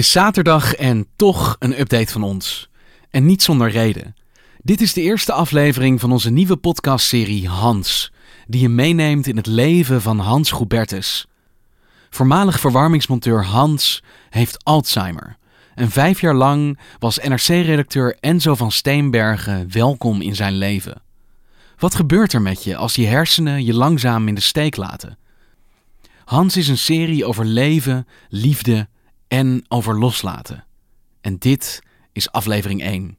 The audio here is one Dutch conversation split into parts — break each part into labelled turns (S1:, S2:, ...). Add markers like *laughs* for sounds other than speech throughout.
S1: Is zaterdag en toch een update van ons. En niet zonder reden. Dit is de eerste aflevering van onze nieuwe podcastserie Hans, die je meeneemt in het leven van Hans Goubertus. Voormalig verwarmingsmonteur Hans heeft Alzheimer. En vijf jaar lang was NRC-redacteur Enzo van Steenbergen welkom in zijn leven. Wat gebeurt er met je als je hersenen je langzaam in de steek laten? Hans is een serie over leven, liefde en over loslaten. En dit is aflevering 1.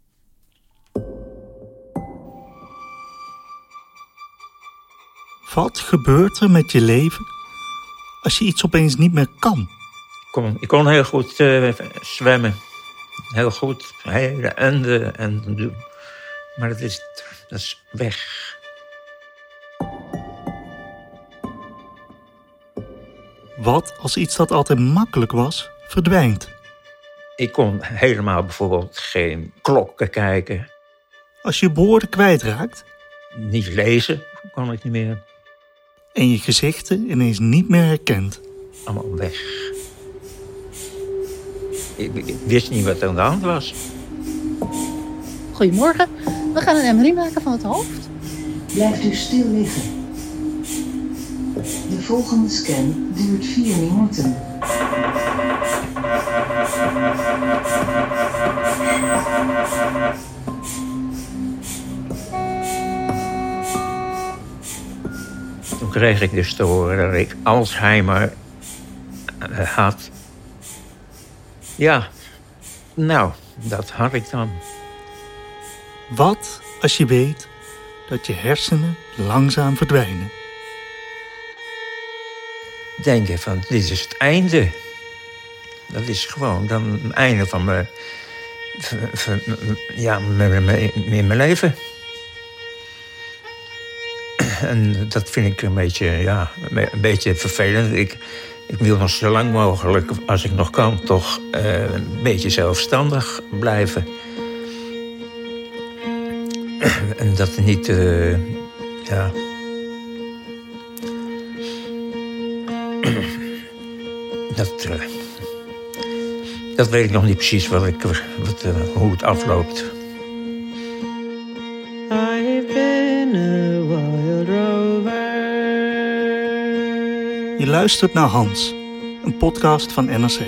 S2: Wat gebeurt er met je leven als je iets opeens niet meer kan?
S3: Ik kon, ik kon heel goed eh, zwemmen. Heel goed. Hele enden en doen. Maar dat is, dat is weg.
S2: Wat als iets dat altijd makkelijk was, verdwijnt?
S3: Ik kon helemaal bijvoorbeeld geen klokken kijken.
S2: Als je woorden kwijtraakt
S3: Niet lezen kon ik niet meer.
S2: en je gezichten ineens niet meer herkent.
S3: Allemaal weg. Ik, ik wist niet wat er aan de hand was.
S4: Goedemorgen. We gaan een MRI maken van het hoofd.
S5: Blijft u stil liggen. De volgende scan duurt 4 minuten.
S3: Kreeg ik dus te horen dat ik Alzheimer eh, had. Ja, nou, dat had ik dan.
S2: Wat als je weet dat je hersenen langzaam verdwijnen?
S3: denken van dit is het einde. Dat is gewoon dan het einde van mijn, van- van- ja, in mijn leven. En dat vind ik een beetje, ja, een beetje vervelend. Ik, ik wil nog zo lang mogelijk, als ik nog kan, toch eh, een beetje zelfstandig blijven. En dat niet, eh, ja, Dat, eh, dat weet ik nog niet precies wat hoe het afloopt.
S2: Luistert naar Hans, een podcast van NRC.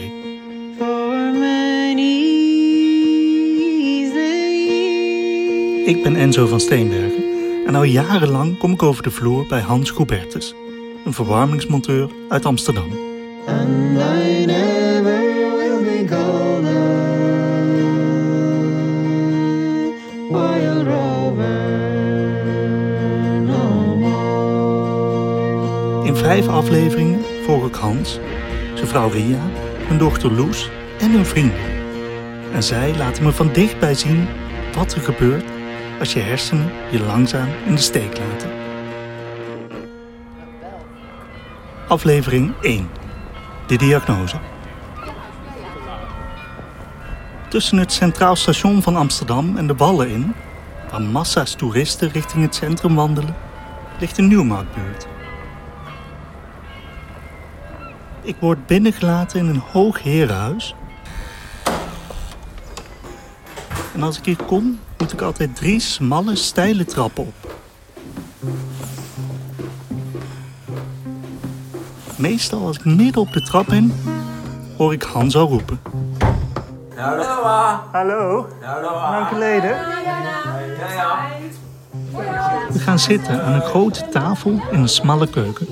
S2: Ik ben Enzo van Steenbergen en al jarenlang kom ik over de vloer bij Hans Goubertus, een verwarmingsmonteur uit Amsterdam. In vijf afleveringen volg ik Hans, zijn vrouw Ria, hun dochter Loes en hun vrienden. En zij laten me van dichtbij zien wat er gebeurt als je hersenen je langzaam in de steek laten. Aflevering 1. De diagnose. Tussen het Centraal Station van Amsterdam en de Wallen in, waar massa's toeristen richting het centrum wandelen, ligt een Nieuwmarktbuurt. Ik word binnengelaten in een hoog herenhuis. En als ik hier kom, moet ik altijd drie smalle, steile trappen op. Meestal als ik midden op de trap ben, hoor ik Hans al roepen. Hallo. Lang geleden. We gaan zitten aan een grote tafel in een smalle keuken.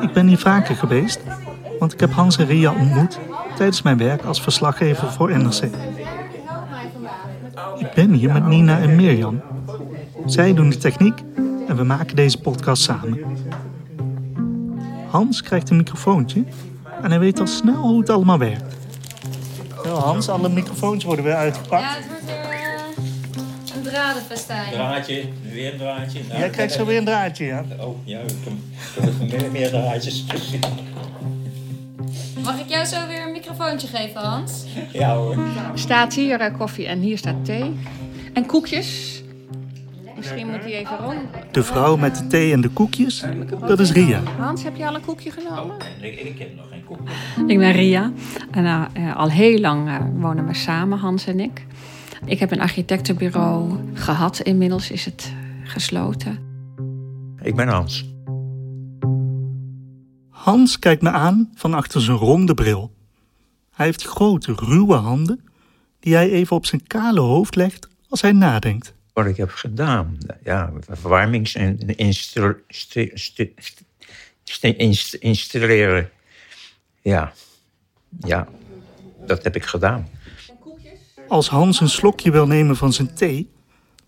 S2: Ik ben hier vaker geweest, want ik heb Hans en Ria ontmoet tijdens mijn werk als verslaggever voor NRC. Ik ben hier met Nina en Mirjam. Zij doen de techniek en we maken deze podcast samen. Hans krijgt een microfoontje en hij weet al snel hoe het allemaal werkt. Wel, Hans, alle microfoons worden weer uitgepakt.
S6: Ja, het wordt weer eh, een dradenfestijn.
S3: Draadje, weer een draadje. Nou,
S2: Jij krijgt zo weer een draadje, ja.
S3: Oh, ja, ik heb- ik heb meer, meer draadjes.
S6: Mag ik jou zo weer een microfoontje geven, Hans?
S3: Ja hoor.
S7: staat hier eh, koffie en hier staat thee. En koekjes. Misschien moet hij even rond.
S2: De vrouw met de thee en de koekjes, dat is Ria.
S7: Hans, heb je al een koekje genomen?
S3: Ik, ik heb nog geen koek.
S7: Ik ben Ria. En eh, eh, al heel lang eh, wonen we samen, Hans en ik. Ik heb een architectenbureau gehad. Inmiddels is het gesloten.
S3: Ik ben Hans.
S2: Hans kijkt me aan van achter zijn ronde bril. Hij heeft grote, ruwe handen die hij even op zijn kale hoofd legt als hij nadenkt.
S3: Wat ik heb gedaan, ja, verwarmings- en installeren. Ja, ja, dat heb ik gedaan.
S2: Als Hans een slokje wil nemen van zijn thee,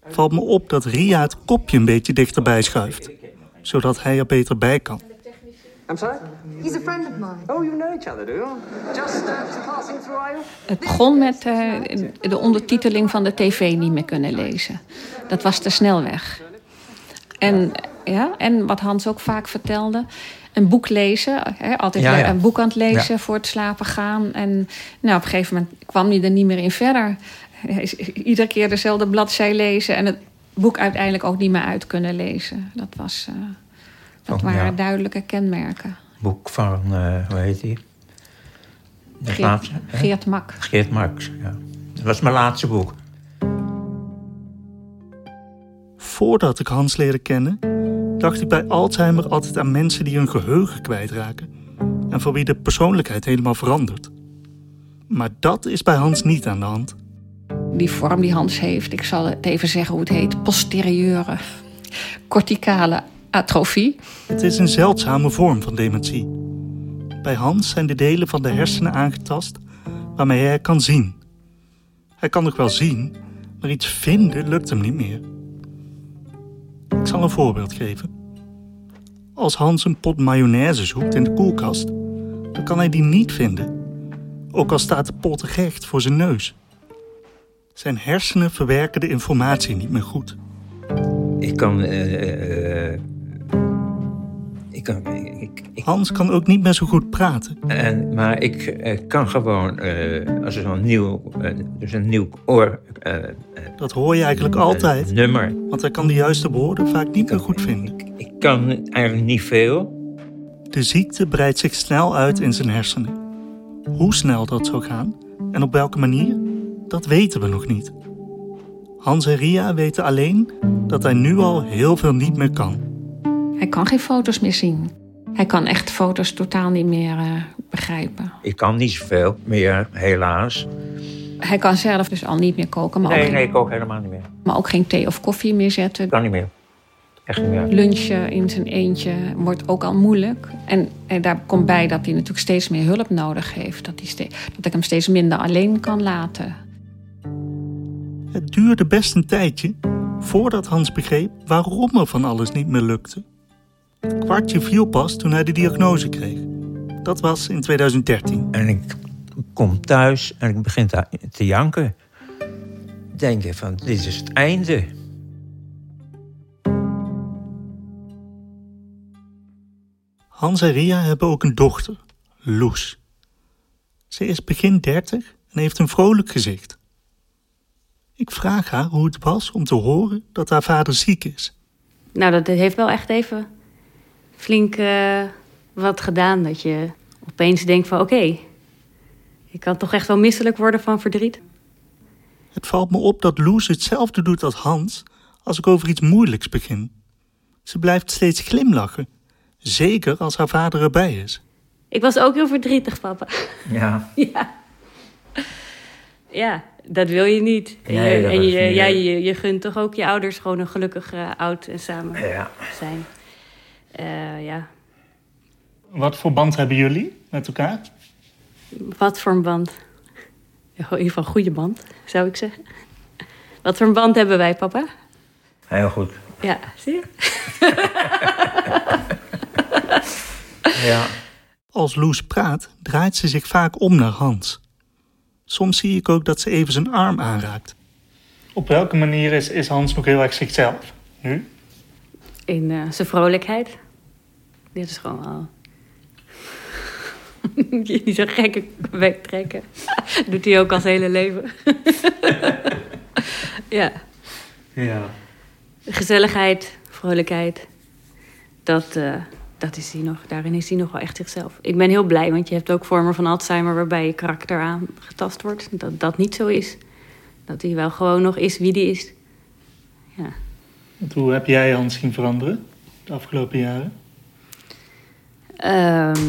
S2: valt me op dat Ria het kopje een beetje dichterbij schuift, zodat hij er beter bij kan.
S8: I'm sorry?
S4: He's a friend of mine.
S8: Oh, you know each other, do you? Just uh, passing through?
S7: Het begon met eh, de ondertiteling van de tv niet meer kunnen lezen. Dat was te snel weg. En, ja, en wat Hans ook vaak vertelde, een boek lezen. Hè, altijd
S3: Ja,
S7: weer
S3: ja.
S7: een boek aan het lezen
S3: Ja.
S7: voor het slapen gaan. En nou, op een gegeven moment kwam hij er niet meer in verder. Iedere keer dezelfde bladzij lezen en het boek uiteindelijk ook niet meer uit kunnen lezen. Dat, was, eh, dat
S3: Oh,
S7: waren
S3: ja.
S7: duidelijke kenmerken.
S3: Boek van, eh, hoe heet die? Dat
S7: Geert,
S3: laatste?
S7: Geert Mak.
S3: Geert Marx, ja. Dat was mijn laatste boek.
S2: Voordat ik Hans leerde kennen, dacht ik bij Alzheimer altijd aan mensen die hun geheugen kwijtraken en voor wie de persoonlijkheid helemaal verandert. Maar dat is bij Hans niet aan de hand.
S7: die vorm die Hans heeft, ik zal het even zeggen hoe het heet, posterieure *laughs* corticale atrofie.
S2: Het is een zeldzame vorm van dementie. Bij Hans zijn de delen van de hersenen aangetast waarmee hij kan zien. Hij kan nog wel zien, maar iets vinden lukt hem niet meer. Ik zal een voorbeeld geven. Als Hans een pot mayonaise zoekt in de koelkast, dan kan hij die niet vinden. Ook al staat de pot recht voor zijn neus. Zijn hersenen verwerken de informatie niet meer goed.
S3: Ik kan... eh, eh, ik kan... Ik, ik,
S2: Hans kan ook niet meer zo goed praten.
S3: en, maar ik eh, kan gewoon, eh, als er zo'n nieuw, eh, dus een nieuw oor, eh, eh,
S2: Dat hoor je eigenlijk altijd.
S3: nummer.
S2: Want hij kan de juiste woorden vaak niet meer goed vinden.
S3: Ik, ik kan eigenlijk niet veel.
S2: De ziekte breidt zich snel uit in zijn hersenen. Hoe snel dat zou gaan en op welke manier, dat weten we nog niet. Hans en Ria weten alleen dat hij nu al heel veel niet meer kan.
S7: Hij kan geen foto's meer zien. Hij kan echt foto's totaal niet meer eh, begrijpen.
S3: Ik kan niet zoveel meer, helaas.
S7: Hij kan zelf dus al niet meer koken, maar,
S3: Nee,
S7: ook,
S3: nee,
S7: geen,
S3: ik ook helemaal niet meer.
S7: maar ook geen thee of koffie meer zetten.
S3: Kan niet meer. Echt niet meer.
S7: Lunchen in zijn eentje wordt ook al moeilijk. En, en daar komt bij dat hij natuurlijk steeds meer hulp nodig heeft. Dat, hij ste- dat ik hem steeds minder alleen kan laten.
S2: Het duurde best een tijdje voordat Hans begreep waarom er van alles niet meer lukte. Het kwartje viel pas toen hij de diagnose kreeg. Dat was in 2013.
S3: En ik kom thuis en ik begin te, te janken. Denk je van, dit is het einde.
S2: Hans en Ria hebben ook een dochter, Loes. Ze is begin 30 en heeft een vrolijk gezicht. Ik vraag haar hoe het was om te horen dat haar vader ziek is.
S9: Nou, dat heeft wel echt even flink eh, wat gedaan. Dat je opeens denkt van oké, ik kan toch echt wel misselijk worden van verdriet.
S2: Het valt me op dat Loes hetzelfde doet als Hans als ik over iets moeilijks begin. Ze blijft steeds glimlachen, zeker als haar vader erbij is.
S9: Ik was ook heel verdrietig, papa.
S3: Ja. *laughs*
S9: ja. Ja, dat wil je niet. En
S3: Nee,
S9: je, en je,
S3: niet
S9: ja,
S3: leuk.
S9: je, je gunt toch ook je ouders gewoon een gelukkig eh, oud en samen
S3: Ja.
S9: zijn. Eh, ja,
S2: Wat voor band hebben jullie met elkaar?
S9: wat voor een band? Ja, in ieder geval een goede band, zou ik zeggen. Wat voor een band hebben wij, papa?
S3: Heel goed.
S9: Ja, zie je? *laughs*
S3: Ja.
S2: Als Loes praat, draait ze zich vaak om naar Hans. Soms zie ik ook dat ze even zijn arm aanraakt. Op welke manier is, is Hans nog heel erg zichzelf nu?
S9: In eh, zijn vrolijkheid. Dit is gewoon wel... *laughs* Je niet zo'n gekke bek trekken. *laughs* Doet hij ook al zijn hele leven. *laughs* ja.
S3: Ja.
S9: Gezelligheid, vrolijkheid. Dat, eh, dat is hij nog, daarin is hij nog wel echt zichzelf. Ik ben heel blij, want je hebt ook vormen van Alzheimer... waarbij je karakter aangetast wordt. Dat dat niet zo is. Dat hij wel gewoon nog is wie die is. Ja.
S2: Hoe heb jij Hans zien veranderen de afgelopen jaren?
S9: Ehm,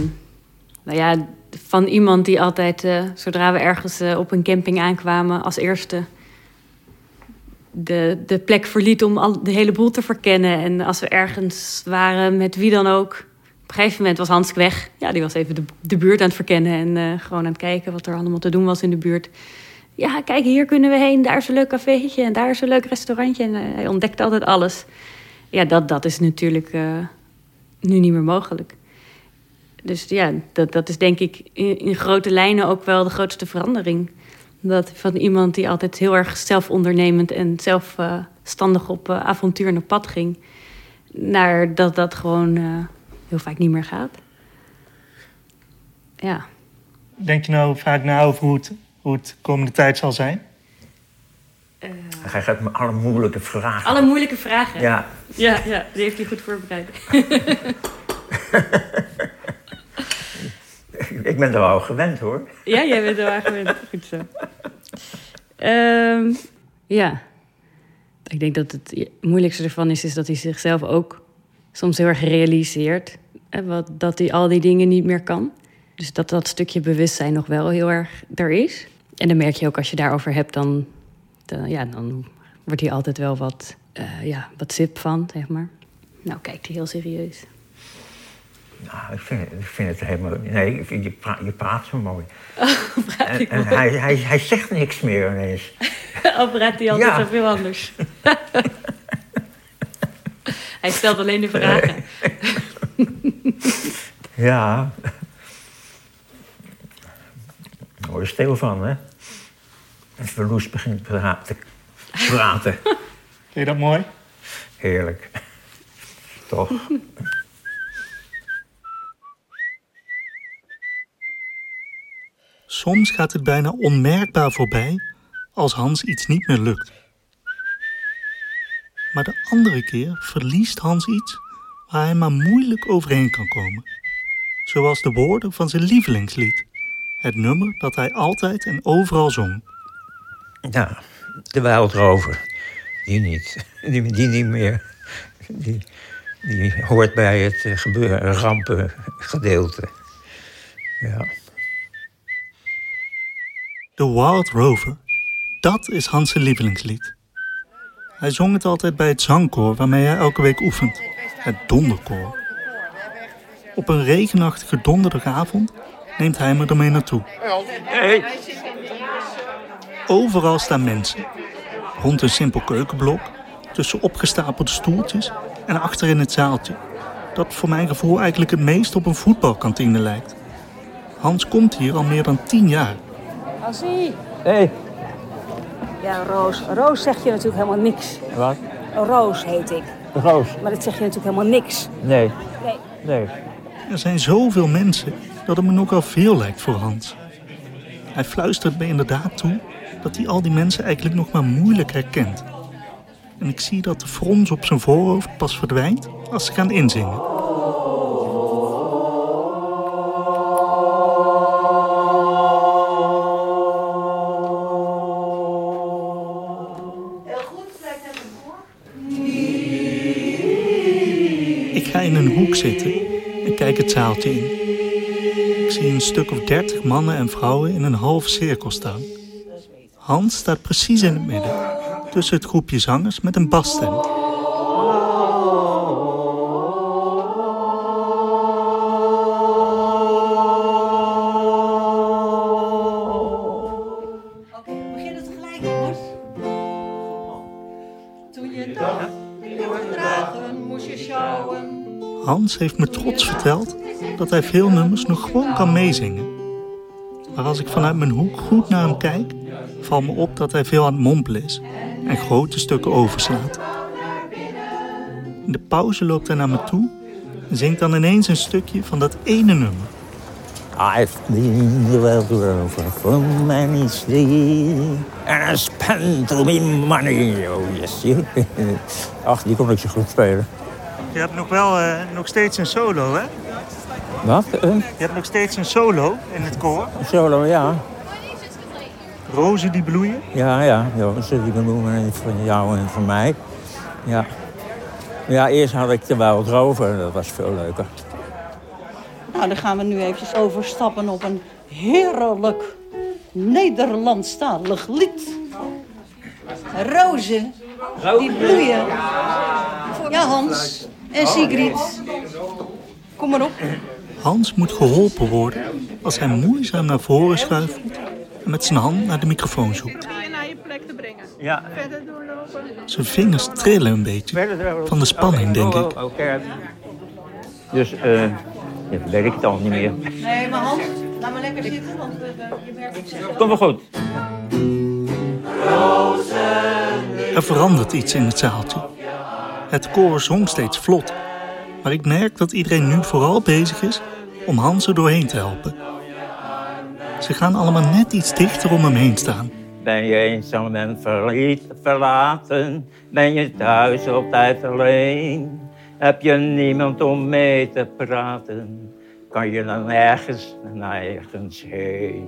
S9: nou ja, van iemand die altijd, eh, zodra we ergens eh, op een camping aankwamen, als eerste de, de plek verliet om al, de hele boel te verkennen. En als we ergens waren met wie dan ook. Op een gegeven moment was Hans weg. Ja, die was even de, de buurt aan het verkennen en eh, gewoon aan het kijken wat er allemaal te doen was in de buurt. Ja, kijk, hier kunnen we heen. Daar is een leuk cafeetje en daar is een leuk restaurantje. En hij ontdekte altijd alles. Ja, dat, dat is natuurlijk nu niet meer mogelijk. Dus ja, dat, dat is denk ik in, in grote lijnen ook wel de grootste verandering. Dat van iemand die altijd heel erg zelfondernemend en zelfstandig op eh, avontuur en op pad ging, naar dat dat gewoon eh, heel vaak niet meer gaat. Ja.
S2: Denk je nou vaak na over hoe het, hoe het komende tijd zal zijn?
S3: Hij gaat me alle moeilijke vragen.
S9: Alle moeilijke vragen.
S3: Ja.
S9: Ja, ja, die heeft hij goed voorbereid. *laughs* *laughs*
S3: Ik ben er al gewend hoor.
S9: Ja, jij bent er wel gewend. Goed zo. Ehm, ja. Ik denk dat het moeilijkste ervan is, is dat hij zichzelf ook soms heel erg realiseert. Hè, wat, dat hij al die dingen niet meer kan. Dus dat dat stukje bewustzijn nog wel heel erg er is. En dan merk je ook als je daarover hebt, dan, dan, ja, dan wordt hij altijd wel wat, eh, ja, wat sip van, zeg maar. Nou, kijkt hij heel serieus.
S3: Ik vind, ik vind het helemaal... Nee, ik vind, je, praat, je praat zo mooi. *laughs*
S9: praat
S3: en
S9: ik
S3: en
S9: mooi?
S3: hij, hij, hij zegt niks meer ineens. *laughs*
S9: Of praat hij altijd
S3: Ja.
S9: zoveel anders? *laughs* hij stelt alleen de vragen.
S3: Ja. Daar word je stil van, hè? Als Verloes begint te praten.
S2: Vind je dat mooi?
S3: Heerlijk. Toch?
S2: Soms gaat het bijna onmerkbaar voorbij als Hans iets niet meer lukt. Maar de andere keer verliest Hans iets waar hij maar moeilijk overheen kan komen. Zoals de woorden van zijn lievelingslied. Het nummer dat hij altijd en overal zong.
S3: Ja, de Wildrover. Die niet. Die, die niet meer. Die, die hoort bij het eh, gebeuren, rampengedeelte. Ja.
S2: The Wild Rover. Dat is Hans' lievelingslied. Hij zong het altijd bij het zangkoor waarmee hij elke week oefent. Het donderkoor. Op een regenachtige donderdagavond neemt hij me ermee naartoe. Overal staan mensen. Rond een simpel keukenblok, tussen opgestapelde stoeltjes en achter in het zaaltje. Dat voor mijn gevoel eigenlijk het meest op een voetbalkantine lijkt. Hans komt hier al meer dan tien jaar.
S10: Hansie.
S3: Hey.
S10: Ja, Roos. Roos zeg je natuurlijk helemaal niks.
S3: Wat?
S10: Roos heet ik.
S3: Roos?
S10: Maar dat zeg je natuurlijk helemaal niks.
S3: Nee.
S10: Nee.
S3: Nee.
S2: Er zijn zoveel mensen dat het me nogal veel lijkt voor Hans. Hij fluistert me inderdaad toe dat hij al die mensen eigenlijk nog maar moeilijk herkent. En ik zie dat de frons op zijn voorhoofd pas verdwijnt als ze gaan inzingen. Zitten en kijk het zaaltje in. Ik zie een stuk of dertig mannen en vrouwen in een halve cirkel staan. Hans staat precies in het midden, tussen het groepje zangers met een basstem.
S11: Toen je dacht, ik dragen, moest je sjouwen.
S2: Hans heeft me trots verteld dat hij veel nummers nog gewoon kan meezingen. Maar als ik vanuit mijn hoek goed naar hem kijk, valt me op dat hij veel aan het mompelen is en grote stukken overslaat. In de pauze loopt hij naar me toe en zingt dan ineens een stukje van dat ene nummer.
S3: I've been the over from many and I spent all my money. Oh yes. *laughs* Ach, die kon ik zo goed spelen.
S2: Je hebt nog wel eh, nog steeds een solo, hè?
S3: Wat? Eh,
S2: Je hebt nog steeds een solo in het koor.
S3: solo, ja.
S2: Rozen die bloeien.
S3: Ja, ja. Jongens, die benoemen van jou en van mij. Ja. Ja, eerst had ik er wel wat over. Dat was veel leuker.
S11: Nou, dan gaan we nu eventjes overstappen op een heerlijk Nederlandstalig lied. Rozen, die bloeien. Ja, Hans en Sigrid. Kom maar op.
S2: Hans moet geholpen worden als hij moeizaam naar voren schuift en met zijn hand naar de microfoon zoekt.
S3: Ja.
S2: Zijn vingers trillen een beetje van de spanning, denk ik.
S3: Oh, oké. Dus, eh, ja, weet ik het al niet meer.
S11: Nee, maar Hans, laat maar lekker zitten, want we- je merkt het zelf.
S3: Kom wel goed.
S2: Er verandert iets in het zaaltje. Het koor zong steeds vlot. Maar ik merk dat iedereen nu vooral bezig is om Hans er doorheen te helpen. Ze gaan allemaal net iets dichter om hem heen staan.
S3: Ben je eenzaam en verliet, verlaten? Ben je thuis op tijd alleen? Heb je niemand om mee te praten? Kan je dan ergens, nergens heen?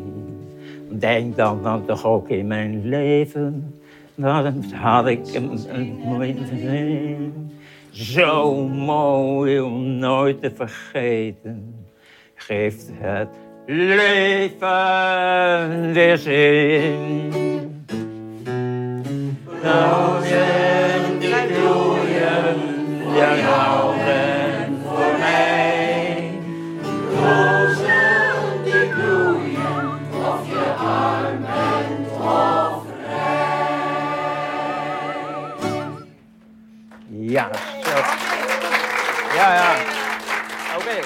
S3: Denk dan dan toch ook in mijn leven. Dan had ik een mooi leven. Zo mooi om nooit te vergeten. Geeft het leven weer zin. Rozen die bloeien, jou bent voor mij. Ja. Ja, ja. Oké.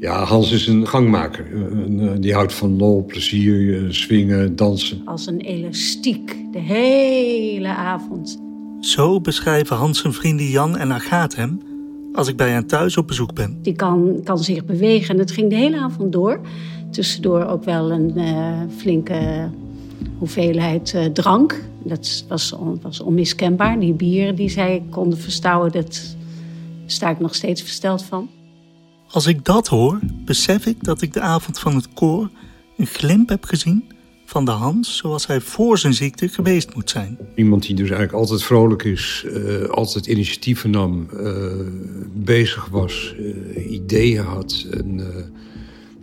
S12: Ja, Hans is een gangmaker. Een, eh, Die houdt van lol, plezier, eh, swingen, dansen.
S10: Als een elastiek, de hele avond.
S2: Zo beschrijven Hans zijn vrienden Jan en Agathe hem als ik bij hen thuis op bezoek ben.
S10: Die kan, kan zich bewegen en het ging de hele avond door. Tussendoor ook wel een eh, flinke hoeveelheid eh, drank. Dat was, on- was onmiskenbaar. Die bieren die zij konden verstouwen, dat sta ik nog steeds versteld van.
S2: Als ik dat hoor, besef ik dat ik de avond van het koor een glimp heb gezien van de Hans zoals hij voor zijn ziekte geweest moet zijn.
S12: Iemand die dus eigenlijk altijd vrolijk is, eh, altijd initiatieven nam, eh, bezig was, eh, ideeën had. En, eh,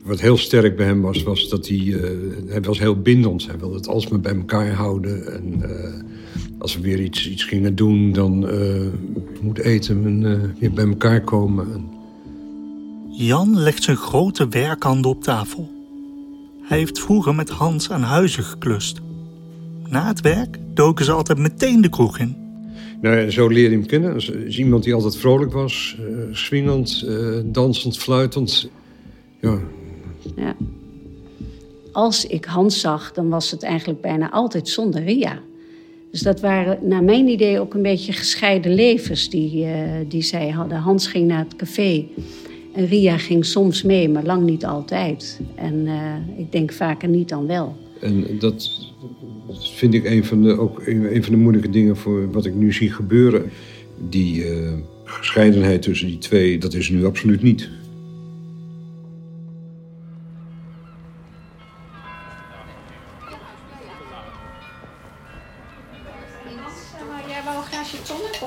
S12: wat heel sterk bij hem was, was dat hij, eh, hij was heel bindend. Hij wilde het alsmaar bij elkaar houden. En eh, als we weer iets, iets gingen doen, dan eh moet eten en weer bij elkaar komen. En
S2: Jan legt zijn grote werkhanden op tafel. Hij heeft vroeger met Hans aan huizen geklust. Na het werk doken ze altijd meteen de kroeg in.
S12: Nou, ja, zo leer je hem kennen. Is, is iemand die altijd vrolijk was, swingend, dansend, fluitend. Ja,
S10: Ja. Als ik Hans zag, dan was het eigenlijk bijna altijd zonder Ria. Dus dat waren naar mijn idee ook een beetje gescheiden levens die, eh, die zij hadden. Hans ging naar het café en Ria ging soms mee, maar lang niet altijd. En eh, ik denk vaker niet dan wel.
S12: En dat vind ik een van de, ook een, van de moeilijke dingen voor wat ik nu zie gebeuren. Die eh, gescheidenheid tussen die twee, dat is nu absoluut niet.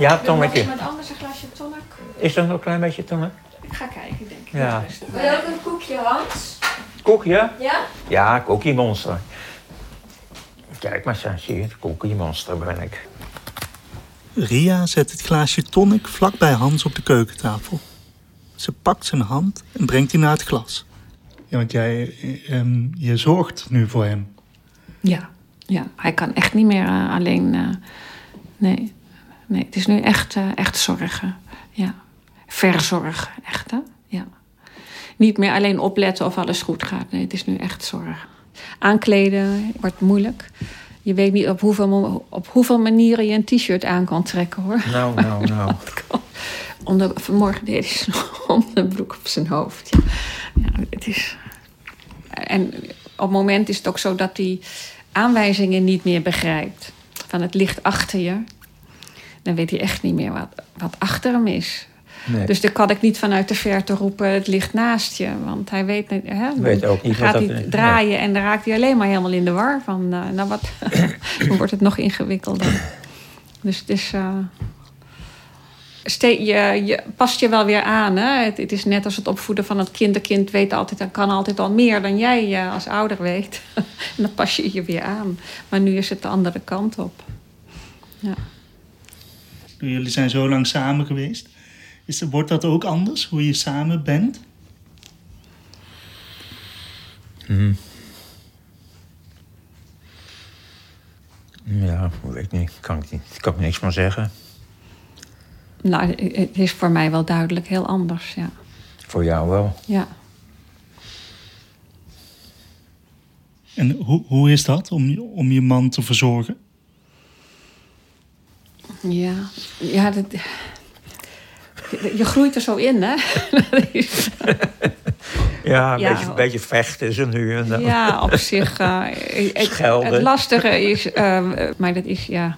S3: Ja, tonicje.
S7: Iemand anders een glaasje tonic?
S3: Is er nog een klein beetje tonic?
S7: Ik ga kijken, denk ik.
S3: Ja.
S6: Wil je ook een koekje, Hans?
S3: Koekje?
S6: Ja?
S3: Ja, Cookie Monster. Kijk maar, zie je, het Cookie Monster ben ik.
S2: Ria zet het glaasje tonic vlak bij Hans op de keukentafel. Ze pakt zijn hand en brengt die naar het glas. Ja, want jij, eh, ehm, je zorgt nu voor hem.
S7: Ja, ja, hij kan echt niet meer eh, alleen. eh, nee, nee, het is nu echt, eh, echt zorgen. Ja. Verzorgen, echt hè? Ja. Niet meer alleen opletten of alles goed gaat. Nee, het is nu echt zorgen. Aankleden wordt moeilijk. Je weet niet op hoeveel, op hoeveel manieren je een t-shirt aan kan trekken hoor.
S3: Nou, nou, nou. *laughs*
S7: Onder, vanmorgen deed hij zijn *laughs* onderbroek op zijn hoofd. Ja. ja, het is... En op het moment is het ook zo dat hij aanwijzingen niet meer begrijpt. Van het ligt achter je. Dan weet hij echt niet meer wat, wat achter hem is.
S3: Nee.
S7: Dus dan kan ik niet vanuit de verte roepen, het ligt naast je. Want hij weet, niet- hè,
S3: Weet ook niet
S7: dan gaat
S3: wat
S7: hij draaien en dan raakt hij alleen maar helemaal in de war. Van, eh, nou wat, *coughs* dan wordt het nog ingewikkelder. Dus het is... ste- je, je past je wel weer aan. Hè? Het, het is net als het opvoeden van het kind. Een kind weet altijd, en kan altijd al meer dan jij eh, als ouder weet. *laughs* en dan pas je je weer aan. Maar nu is het de andere kant op. Ja.
S2: Jullie zijn zo lang samen geweest. Is, wordt dat ook anders, hoe je samen bent?
S3: Hm. Ja, weet ik niet. Kan ik niet. Kan ik niks van zeggen.
S7: Nou, het is voor mij wel duidelijk heel anders. Ja.
S3: Voor jou wel.
S7: ja.
S2: En hoe, hoe is dat om, je- om je man te verzorgen?
S7: Ja, ja dat, je, groeit er zo in, hè? Is-
S3: Ja, een
S7: Ja.
S3: Beetje, beetje vechten ze nu en dan.
S7: ja, op zich. eh, het, het lastige is, eh, maar dat is ja.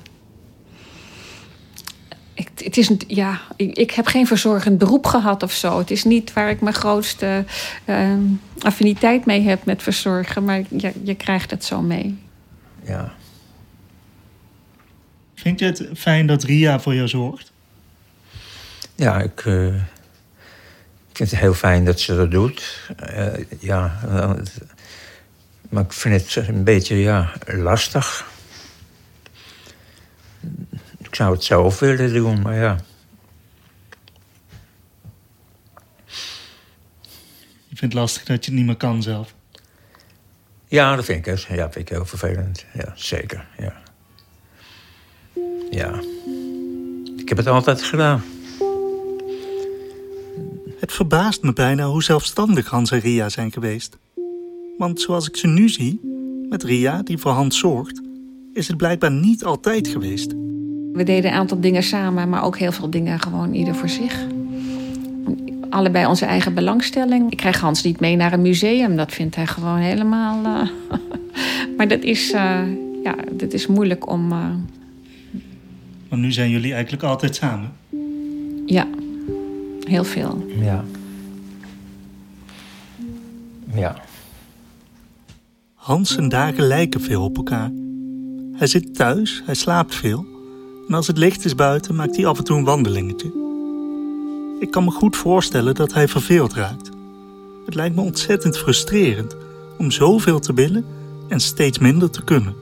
S7: Ik, het is, ja, ik, ik heb geen verzorgend beroep gehad of zo. Het is niet waar ik mijn grootste eh, affiniteit mee heb met verzorgen, maar je, je krijgt het zo mee.
S3: Ja.
S2: Vind je het fijn dat Ria voor jou zorgt?
S3: Ja, ik, eh, ik vind het heel fijn dat ze dat doet. Eh, ja, eh, maar ik vind het een beetje ja, lastig. Ik zou het zelf willen doen, maar ja.
S2: Je vindt het lastig dat je het niet meer kan zelf.
S3: Ja, dat vind ik, ja, vind ik heel vervelend. Ja, zeker, ja. Ja. Ik heb het altijd gedaan.
S2: Het verbaast me bijna hoe zelfstandig Hans en Ria zijn geweest. Want zoals ik ze nu zie, met Ria die voor Hans zorgt, is het blijkbaar niet altijd geweest.
S7: We deden een aantal dingen samen, maar ook heel veel dingen gewoon ieder voor zich. Allebei onze eigen belangstelling. Ik krijg Hans niet mee naar een museum. Dat vindt hij gewoon helemaal. eh, *laughs* maar dat is, eh, ja, dat is moeilijk om. eh,
S2: Want nu zijn jullie eigenlijk altijd samen.
S7: ja, heel veel.
S3: Ja. Ja.
S2: Hans dagen lijken veel op elkaar. Hij zit thuis, hij slaapt veel. En als het licht is buiten, maakt hij af en toe een wandelingetje. Ik kan me goed voorstellen dat hij verveeld raakt. Het lijkt me ontzettend frustrerend om zoveel te willen en steeds minder te kunnen.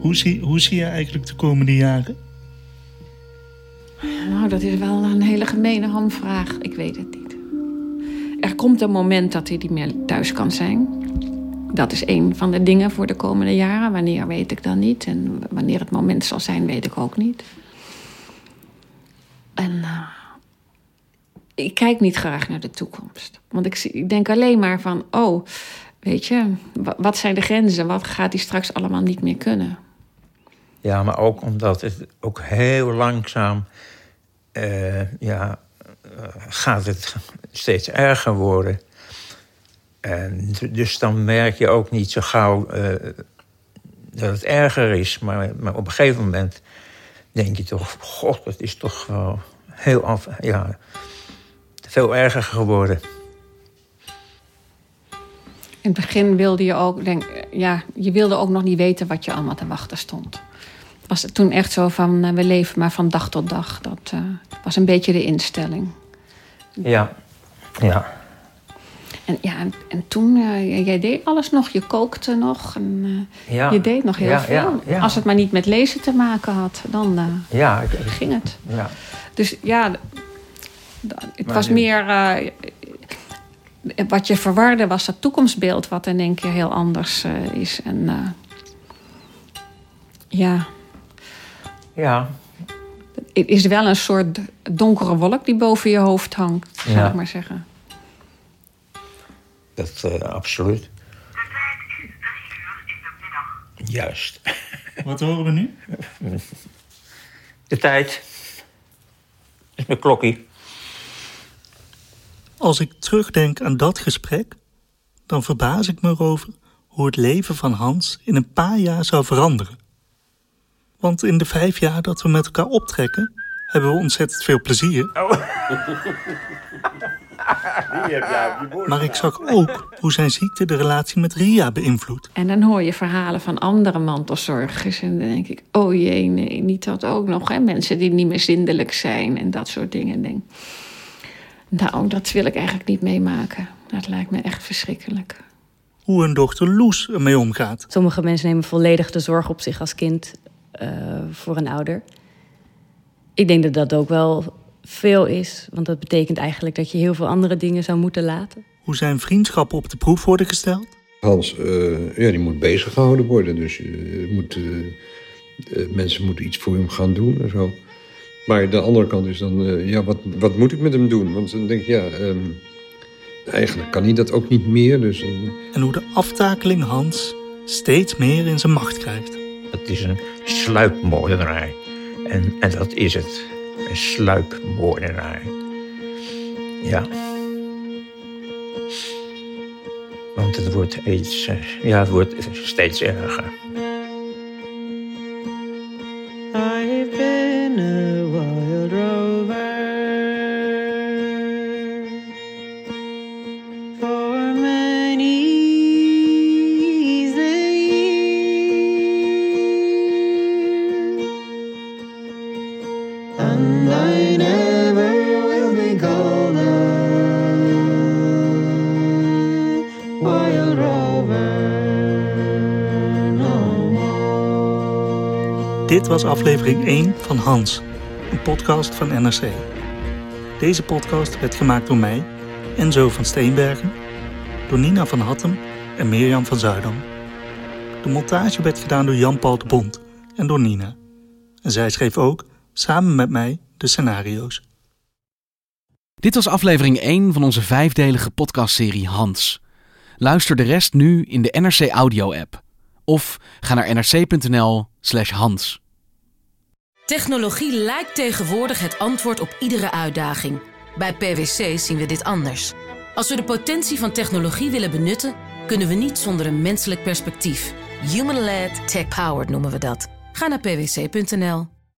S2: Hoe zie, hoe zie je eigenlijk de komende jaren?
S7: Nou, dat is wel een hele gemene hamvraag. Ik weet het niet. Er komt een moment dat hij niet meer thuis kan zijn. Dat is een van de dingen voor de komende jaren. Wanneer weet ik dan niet. En wanneer het moment zal zijn, weet ik ook niet. En eh, ik kijk niet graag naar de toekomst. Want ik, ik denk alleen maar van, oh, weet je, wa- wat zijn de grenzen? Wat gaat hij straks allemaal niet meer kunnen?
S3: Ja, maar ook omdat het ook heel langzaam... eh, ja, eh, gaat het steeds erger worden. En dus dan merk je ook niet zo gauw eh, dat het erger is. Maar, maar op een gegeven moment denk je toch... God, het is toch wel heel af, ja, veel erger geworden.
S7: In het begin wilde je ook, denk, ja, je wilde ook nog niet weten wat je allemaal te wachten stond. Was het toen echt zo van, eh, we leven maar van dag tot dag. Dat eh, was een beetje de instelling.
S3: Ja, ja.
S7: En, ja, en, en toen, eh, jij deed alles nog, je kookte nog. En,
S3: Ja.
S7: Je deed nog heel
S3: Ja,
S7: veel.
S3: ja.
S7: Als het maar niet met lezen te maken had, dan
S3: ik,
S7: ging het.
S3: ja.
S7: Dus ja, het
S3: Maar
S7: was
S3: nu-
S7: meer. Wat je verwarde was dat toekomstbeeld, wat in één keer heel anders eh, is. En eh, ja,
S3: Ja.
S7: Het is wel een soort donkere wolk die boven je hoofd hangt, zou
S3: Ja.
S7: ik maar zeggen.
S3: Dat eh, absoluut. Juist.
S2: Wat horen we nu?
S3: De tijd. is mijn klokkie.
S2: Als ik terugdenk aan dat gesprek, dan verbaas ik me erover hoe het leven van Hans in een paar jaar zou veranderen. Want in de vijf jaar dat we met elkaar optrekken, hebben we ontzettend veel plezier. *laughs* Maar ik zag ook hoe zijn ziekte de relatie met Ria beïnvloedt.
S7: En dan hoor je verhalen van andere mantelzorgers. En dan denk ik, oh jee, nee, niet dat ook nog. Hè? Mensen die niet meer zindelijk zijn en dat soort dingen. Denk, nou, dat wil ik eigenlijk niet meemaken. Dat lijkt me echt verschrikkelijk.
S2: Hoe hun dochter Loes ermee omgaat.
S9: Sommige mensen nemen volledig de zorg op zich als kind eh, voor een ouder. Ik denk dat dat ook wel veel is, want dat betekent eigenlijk dat je heel veel andere dingen zou moeten laten.
S2: Hoe zijn vriendschappen op de proef worden gesteld.
S12: Hans, eh, ja, die moet bezig gehouden worden. Dus eh, moet, eh, eh, mensen moeten iets voor hem gaan doen en zo. Maar de andere kant is dan, eh, ja, wat, wat moet ik met hem doen? Want dan denk ik, ja, ehm, eigenlijk kan hij dat ook niet meer. Dus,
S2: En hoe de aftakeling Hans steeds meer in zijn macht krijgt.
S3: Het is een sluipmoordenaar. En, en dat is het. Een sluipmoordenaar. Ja. Want het wordt iets, eh, ja, het wordt steeds erger.
S2: Dit was aflevering 1 van Hans, een podcast van NRC. Deze podcast werd gemaakt door mij, Enzo van Steenbergen, door Nina van Hattem en Mirjam van Zuidam. De montage werd gedaan door Jan-Paul de Bond en door Nina. En zij schreef ook, samen met mij, de scenario's.
S1: Dit was aflevering 1 van onze vijfdelige podcastserie Hans. Luister de rest nu in de NRC Audio app. Of ga naar nrc.nl slash Hans.
S13: Technologie lijkt tegenwoordig het antwoord op iedere uitdaging. Bij PwC zien we dit anders. Als we de potentie van technologie willen benutten, kunnen we niet zonder een menselijk perspectief. Human-led, tech-powered noemen we dat. Ga naar pwc.nl.